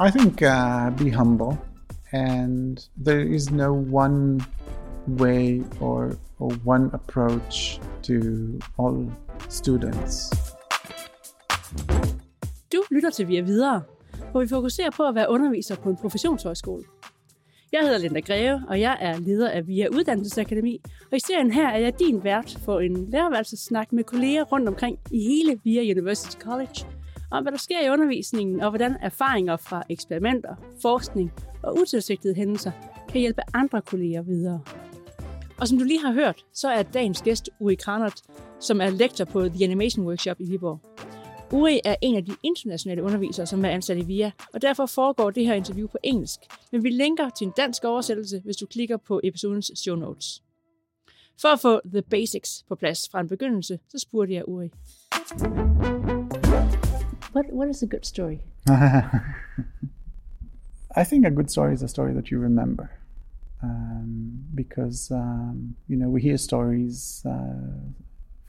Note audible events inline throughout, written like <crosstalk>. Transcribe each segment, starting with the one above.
I think uh, be humble, and there is no one way or, or one approach to all students. Du lytter til Via Videre, hvor vi fokuserer på at være underviser på en professionshøjskole. Jeg hedder Linda Greve, og jeg er leder af VIA Uddannelsesakademi. Og i serien her er jeg din vært for en lærerværelsesnak med kolleger rundt omkring i hele VIA University College, om hvad der sker i undervisningen, og hvordan erfaringer fra eksperimenter, forskning og utilsigtede hændelser kan hjælpe andre kolleger videre. Og som du lige har hørt, så er dagens gæst Uri Kranert, som er lektor på The Animation Workshop i Viborg. Uri er en af de internationale undervisere, som er ansat i VIA, og derfor foregår det her interview på engelsk. Men vi linker til en dansk oversættelse, hvis du klikker på episodens show notes. For at få the basics på plads fra en begyndelse, så spurgte jeg Uri. What, what is a good story? <laughs> I think a good story is a story that you remember. Um, because, um, you know, we hear stories uh,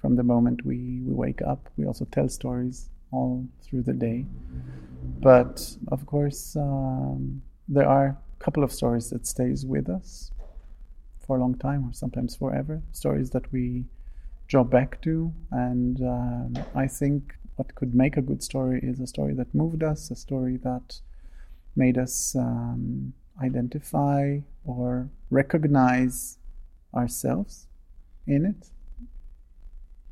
from the moment we, we wake up. We also tell stories all through the day. But of course, um, there are a couple of stories that stays with us for a long time or sometimes forever. Stories that we draw back to. And um, I think what could make a good story is a story that moved us, a story that made us um, identify or recognize ourselves in it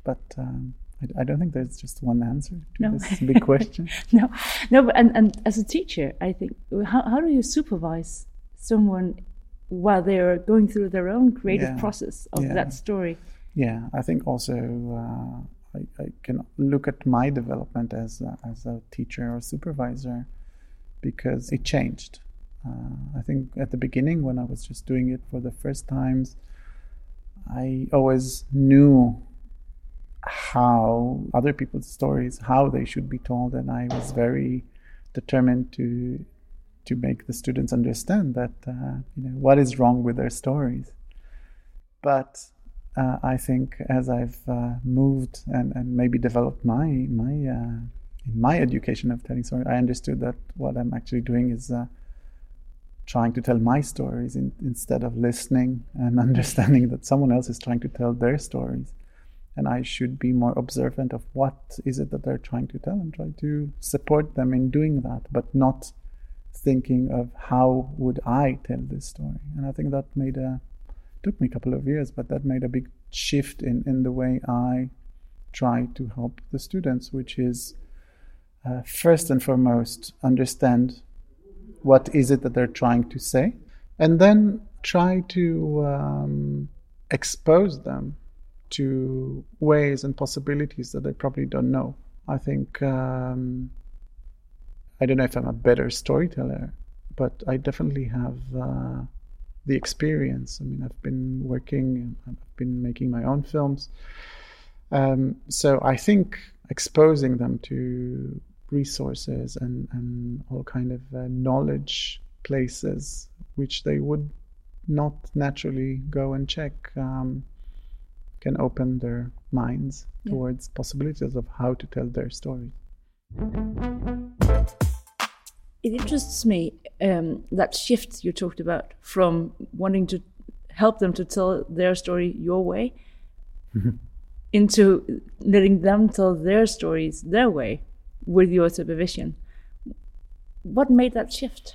but um, I, I, don't think there's just one answer to no. this big question. <laughs> no, no, but and, and as a teacher, I think how how do you supervise someone while they're going through their own creative yeah. process of yeah. that story? Yeah, I think also uh, I, I, can look at my development as a, as a teacher or supervisor because it changed. Uh, I think at the beginning, when I was just doing it for the first times, I always knew how other people's stories, how they should be told, and I was very determined to to make the students understand that uh, you know what is wrong with their stories. But uh, I think as I've uh, moved and, and maybe developed my my uh, in my education of telling stories, I understood that what I'm actually doing is uh, trying to tell my stories in, instead of listening and <laughs> understanding that someone else is trying to tell their stories and I should be more observant of what is it that they're trying to tell and try to support them in doing that, but not thinking of how would I tell this story. And I think that made a took me a couple of years, but that made a big shift in, in the way I try to help the students, which is uh, first and foremost understand what is it that they're trying to say, and then try to um, expose them to ways and possibilities that they probably don't know. I think um, I don't know if I'm a better storyteller, but I definitely have uh, the experience. I mean, I've been working, I've been making my own films. Um, so I think exposing them to resources and, and all kind of uh, knowledge places which they would not naturally go and check um, can open their minds yeah. towards possibilities of how to tell their story. It interests me um, that shift you talked about from wanting to help them to tell their story your way mm-hmm. into letting them tell their stories their way with your supervision. What made that shift?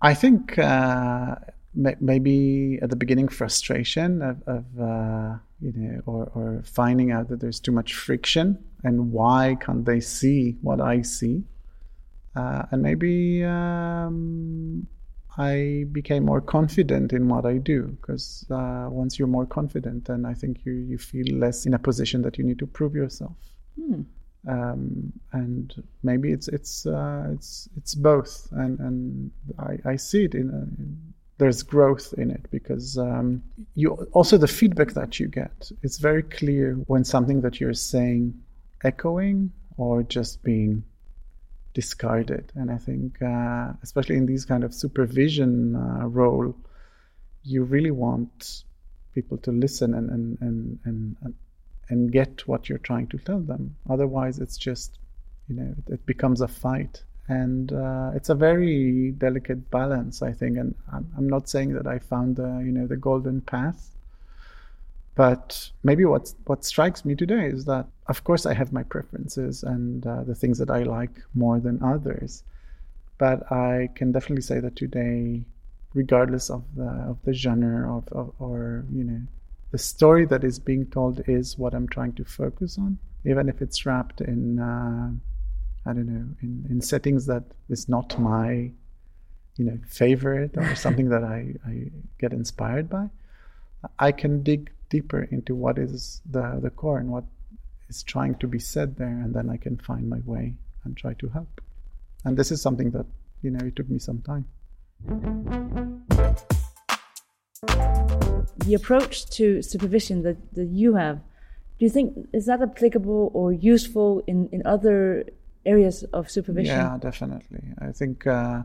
I think uh, maybe at the beginning frustration of, of uh, you know or, or finding out that there's too much friction and why can't they see what i see uh, and maybe um, i became more confident in what i do because uh, once you're more confident then i think you, you feel less in a position that you need to prove yourself hmm. um, and maybe it's it's uh, it's it's both and and I, I see it in, a, in there's growth in it because um, you also the feedback that you get it's very clear when something that you're saying echoing or just being discarded. And i think uh, especially in these kind of supervision uh, role you really want people to listen and and, and and and get what you're trying to tell them. Otherwise it's just you know it, it becomes a fight. And uh, it's a very delicate balance, I think. And I'm, I'm not saying that I found the you know the golden path, but maybe what what strikes me today is that of course I have my preferences and uh, the things that I like more than others, but I can definitely say that today, regardless of the of the genre of, of or you know the story that is being told is what I'm trying to focus on, even if it's wrapped in uh, I don't know in, in settings that is not my you know favorite or something that I, I get inspired by. I can dig deeper into what is the, the core and what is trying to be said there, and then I can find my way and try to help. And this is something that, you know, it took me some time. The approach to supervision that, that you have, do you think is that applicable or useful in, in other areas of supervision? Yeah, definitely. I think uh,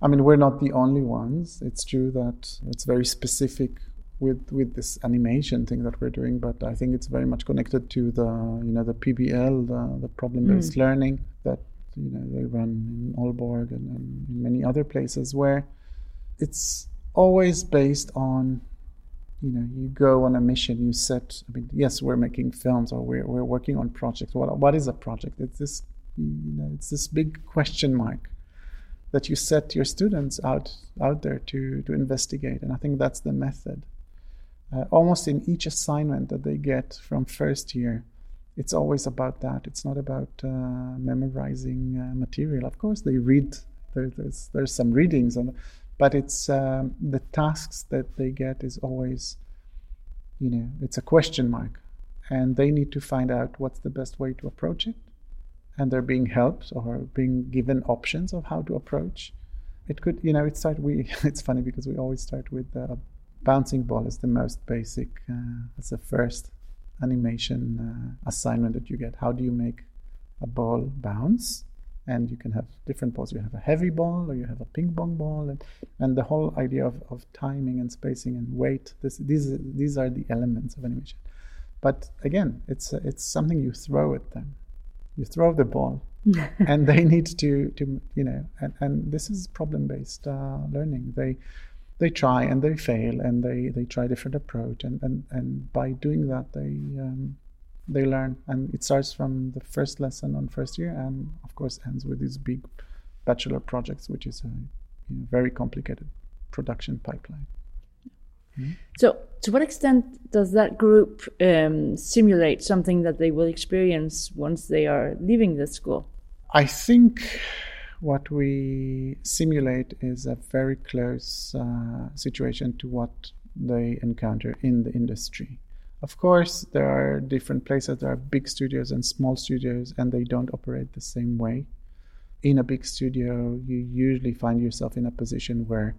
I mean we're not the only ones. It's true that it's very specific with with this animation thing that we're doing, but I think it's very much connected to the you know the PBL, the, the problem-based mm. learning that you know they run in Aalborg and, and in many other places where it's always based on you know you go on a mission you set i mean yes we're making films or we're, we're working on projects. What, what is a project? It's this you know it's this big question mark that you set your students out out there to to investigate and i think that's the method uh, almost in each assignment that they get from first year, it's always about that. It's not about uh, memorizing uh, material. Of course, they read. There, there's there's some readings, and, but it's um, the tasks that they get is always, you know, it's a question mark, and they need to find out what's the best way to approach it, and they're being helped or being given options of how to approach. It could, you know, it start. We <laughs> it's funny because we always start with uh, bouncing ball is the most basic. Uh, it's the first animation uh, assignment that you get. How do you make a ball bounce? And you can have different balls. You have a heavy ball, or you have a ping pong ball, and, and the whole idea of, of timing and spacing and weight. This, these these are the elements of animation. But again, it's it's something you throw at them. You throw the ball, <laughs> and they need to to you know. And, and this is problem based uh, learning. They they try and they fail and they, they try different approach and, and, and by doing that they um, they learn. And it starts from the first lesson on first year and of course ends with these big bachelor projects which is a you know, very complicated production pipeline. Mm-hmm. so to what extent does that group um, simulate something that they will experience once they are leaving the school? I think what we simulate is a very close uh, situation to what they encounter in the industry. Of course, there are different places. There are big studios and small studios, and they don't operate the same way. In a big studio, you usually find yourself in a position where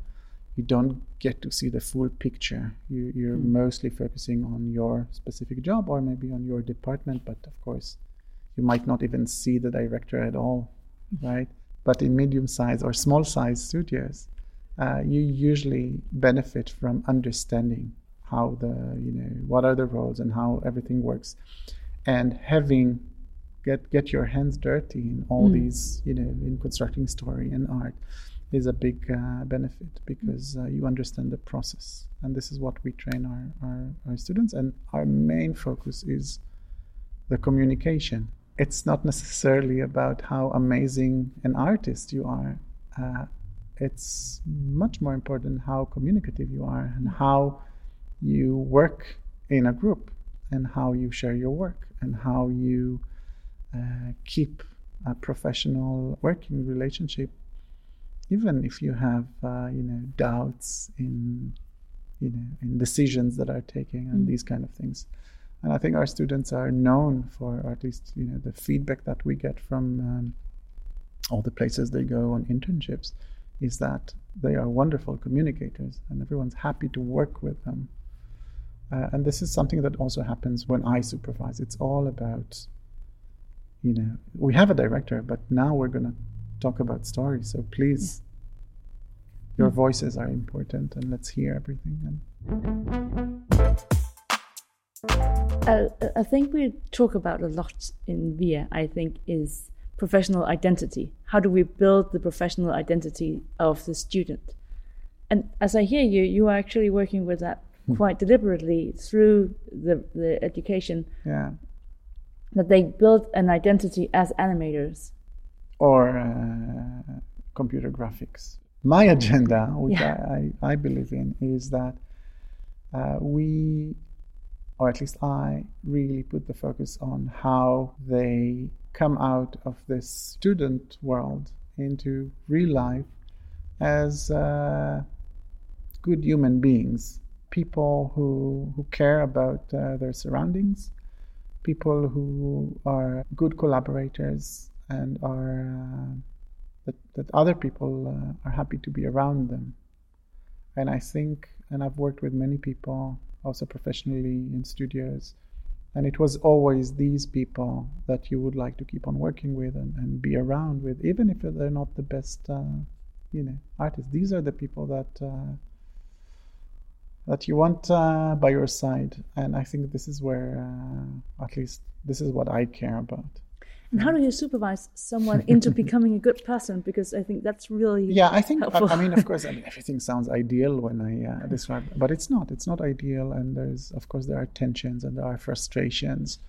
you don't get to see the full picture. You, are mm. mostly focusing on your specific job or maybe on your department, but of course, you might not even see the director at all, right? But in medium size or small size studios, uh, you usually benefit from understanding how the you know what are the roles and how everything works, and having get get your hands dirty in all mm. these you know in constructing story and art is a big uh, benefit because uh, you understand the process. And this is what we train our, our, our students. And our main focus is the communication it's not necessarily about how amazing an artist you are. Uh, it's much more important how communicative you are and how you work in a group and how you share your work and how you uh, keep a professional working relationship even if you have uh, you know doubts in you know in decisions that are taken and mm. these kind of things and I think our students are known for, or at least you know, the feedback that we get from um, all the places they go on internships is that they are wonderful communicators, and everyone's happy to work with them. Uh, and this is something that also happens when I supervise. It's all about, you know, we have a director, but now we're going to talk about stories. So please, your mm. voices are important, and let's hear everything. And uh, I think we talk about a lot in VIA, I think, is professional identity. How do we build the professional identity of the student? And as I hear you, you are actually working with that Hmm. quite deliberately through the, the education Yeah. that they build an identity as animators. Or uh, computer graphics. My agenda, which Yeah. I, I, I believe in, is that uh, we, or at least I, really put the focus on how they come out of this student world into real life as uh, good human beings, people who, who care about uh, their surroundings, people who are good collaborators and are uh, that, that other people uh, are happy to be around them. And I think, and I've worked with many people also professionally in studios, and it was always these people that you would like to keep on working with and, and be around with, even if they're not the best, uh, you know, artists. These are the people that uh, that you want uh, by your side, and I think this is where, uh, at least, this is what I care about. And how do you supervise someone into <laughs> becoming a good person? Because I think that's really Yeah, I think. I. I mean, of course, <laughs> I mean, everything sounds ideal when I uh, describe, but it's not. It's not ideal, and there's, of course, there are tensions and there are frustrations,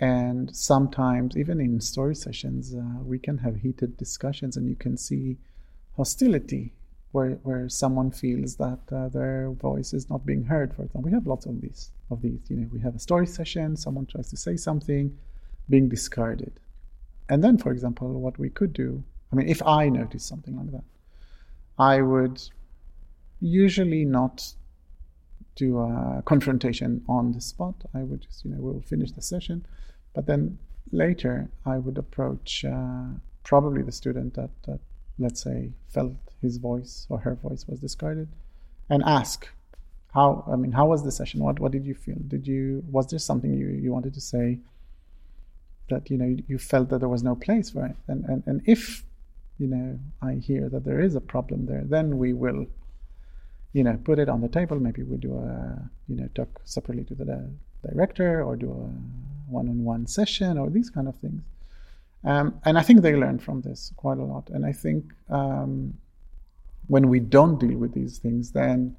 and sometimes even in story sessions, uh, we can have heated discussions, and you can see hostility where where someone feels that uh, their voice is not being heard. For example, we have lots of these. Of these, you know, we have a story session. Someone tries to say something, being discarded. And then, for example, what we could do, I mean, if I noticed something like that, I would usually not do a confrontation on the spot. I would just, you know, we'll finish the session. But then later, I would approach uh, probably the student that, that, let's say, felt his voice or her voice was discarded and ask, how, I mean, how was the session? What, what did you feel? Did you, was there something you, you wanted to say? That you know you felt that there was no place for it. And and, and if you know i hear that there is a problem there then we will you know put it on the table. Maybe we do a you know talk separately to the director or do a one-on-one session or these kind of things. Um, and i think they learn from this quite a lot. And i think um, when we don't deal with these things then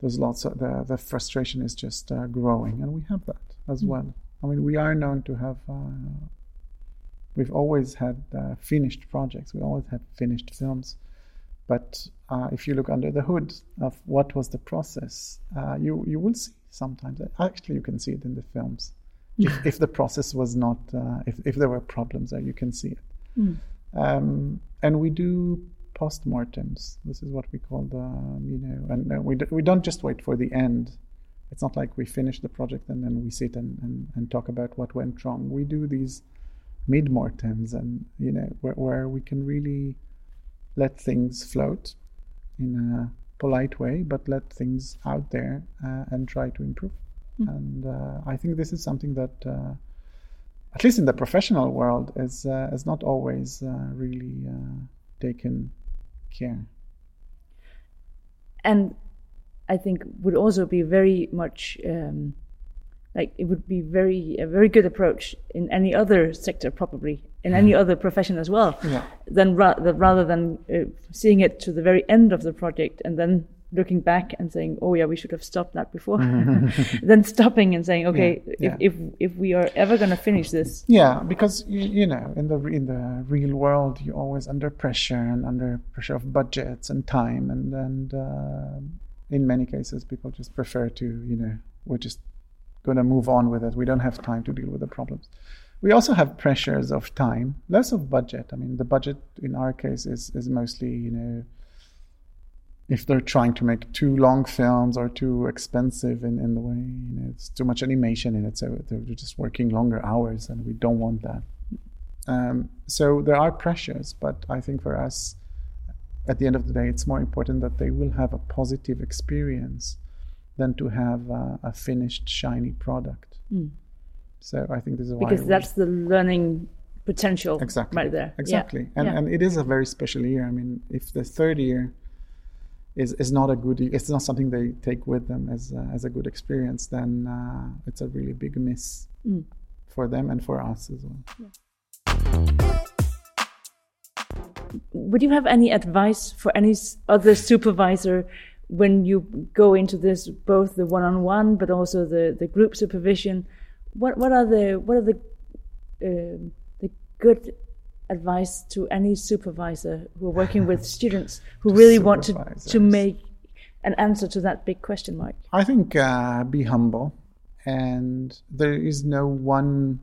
there's lots of the, the frustration is just uh, growing. And we have that as well I mean, we are known to have. Uh, we've always had uh, finished projects. We always have finished films. But uh, if you look under the hood of what was the process, uh, you you will see sometimes. Actually, you can see it in the films. if, if the process was not, uh, if if there were problems there, you can see it. Mm. Um, and we do postmortems. This is what we call the, you know, and uh, we d- we don't just wait for the end it's not like we finish the project and then we sit and, and, and talk about what went wrong. We do these mid-mortems and, you know, where, where we can really let things float in a polite way, but let things out there uh, and try to improve. Mm. And uh, I think this is something that, uh, at least in the professional world, is, uh, is not always uh, really uh, taken care. and I think would also be very much um, like it would be very a very good approach in any other sector probably in any other profession as well. Yeah. than ra- the, rather than uh, seeing it to the very end of the project and then looking back and saying oh yeah we should have stopped that before. <laughs> Then stopping and saying okay Yeah, if, if if we are ever going to finish this Yeah, because you, you know, in the in the real world, you're always under pressure and under pressure of budgets and time, and and uh, in many cases, people just prefer to, you know, we're just going to move on with it. We don't have time to deal with the problems. We also have pressures of time, less of budget. I mean, the budget in our case is is mostly, you know, if they're trying to make too long films or too expensive in, in the way, you know, it's too much animation in it, so they're just working longer hours, and we don't want that. Um, so there are pressures, but I think for us, at the end of the day, it's more important that they will have a positive experience than to have uh, a finished, shiny product. Mm. So I think this is why because that's the learning potential exactly right there Yeah. exactly and Yeah. and it is a very special year i mean if the third year is is not a good it's not something they take with them as a, as a good experience then uh, it's a really big miss Mm. for them and for us as well would you have any advice for any other supervisor when you go into this, both the one-on-one but also the, the group supervision? What what are the what are the uh, the good advice to any supervisor who are working with <laughs> students who really want to to make an answer to that big question mark? I think uh, be humble, and there is no one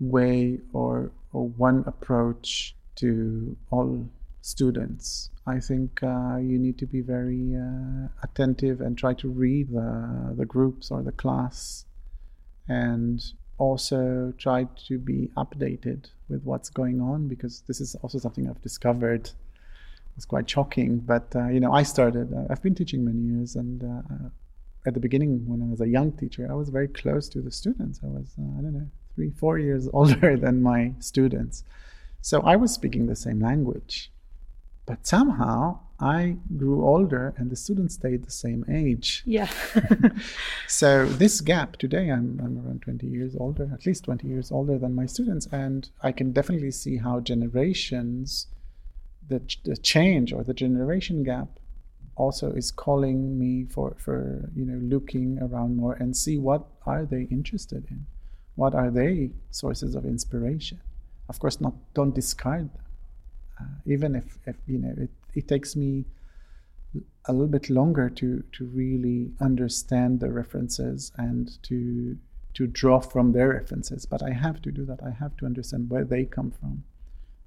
way or or one approach to all students. I think uh, you need to be very uh, attentive and try to read the, the groups or the class and also try to be updated with what's going on because this is also something I've discovered. It's quite shocking, but uh, you know, I started. Uh, I've been teaching many years, and uh, at the beginning, when I was a young teacher, I was very close to the students. I was, uh, I don't know, three, four years <laughs> older than my students, so I was speaking the same language. But somehow I grew older and the students stayed the same age. Yeah. <laughs> so this gap today, I'm, I'm around 20 years older, at least 20 years older than my students. And I can definitely see how generations, the, the change or the generation gap also is calling me for, for, you know, looking around more and see what are they interested in? What are they sources of inspiration? Of course, not don't discard them uh, even if, if you know it, it takes me a little bit longer to to really understand the references and to to draw from their references but i have to do that i have to understand where they come from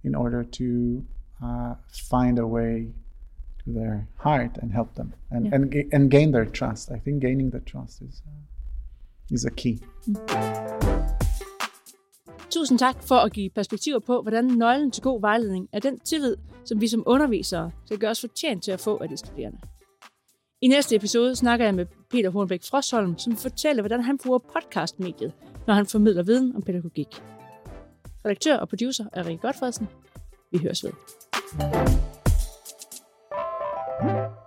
in order to uh, find a way to their heart and help them and, yeah. and, and gain their trust i think gaining the trust is uh, is a key mm-hmm. Tusind tak for at give perspektiver på, hvordan nøglen til god vejledning er den tillid, som vi som undervisere skal gøre os fortjent til at få af de studerende. I næste episode snakker jeg med Peter Hornbæk Frosholm, som fortæller, hvordan han bruger podcastmediet, når han formidler viden om pædagogik. Redaktør og producer er Rikke Godfredsen. Vi høres ved. thank you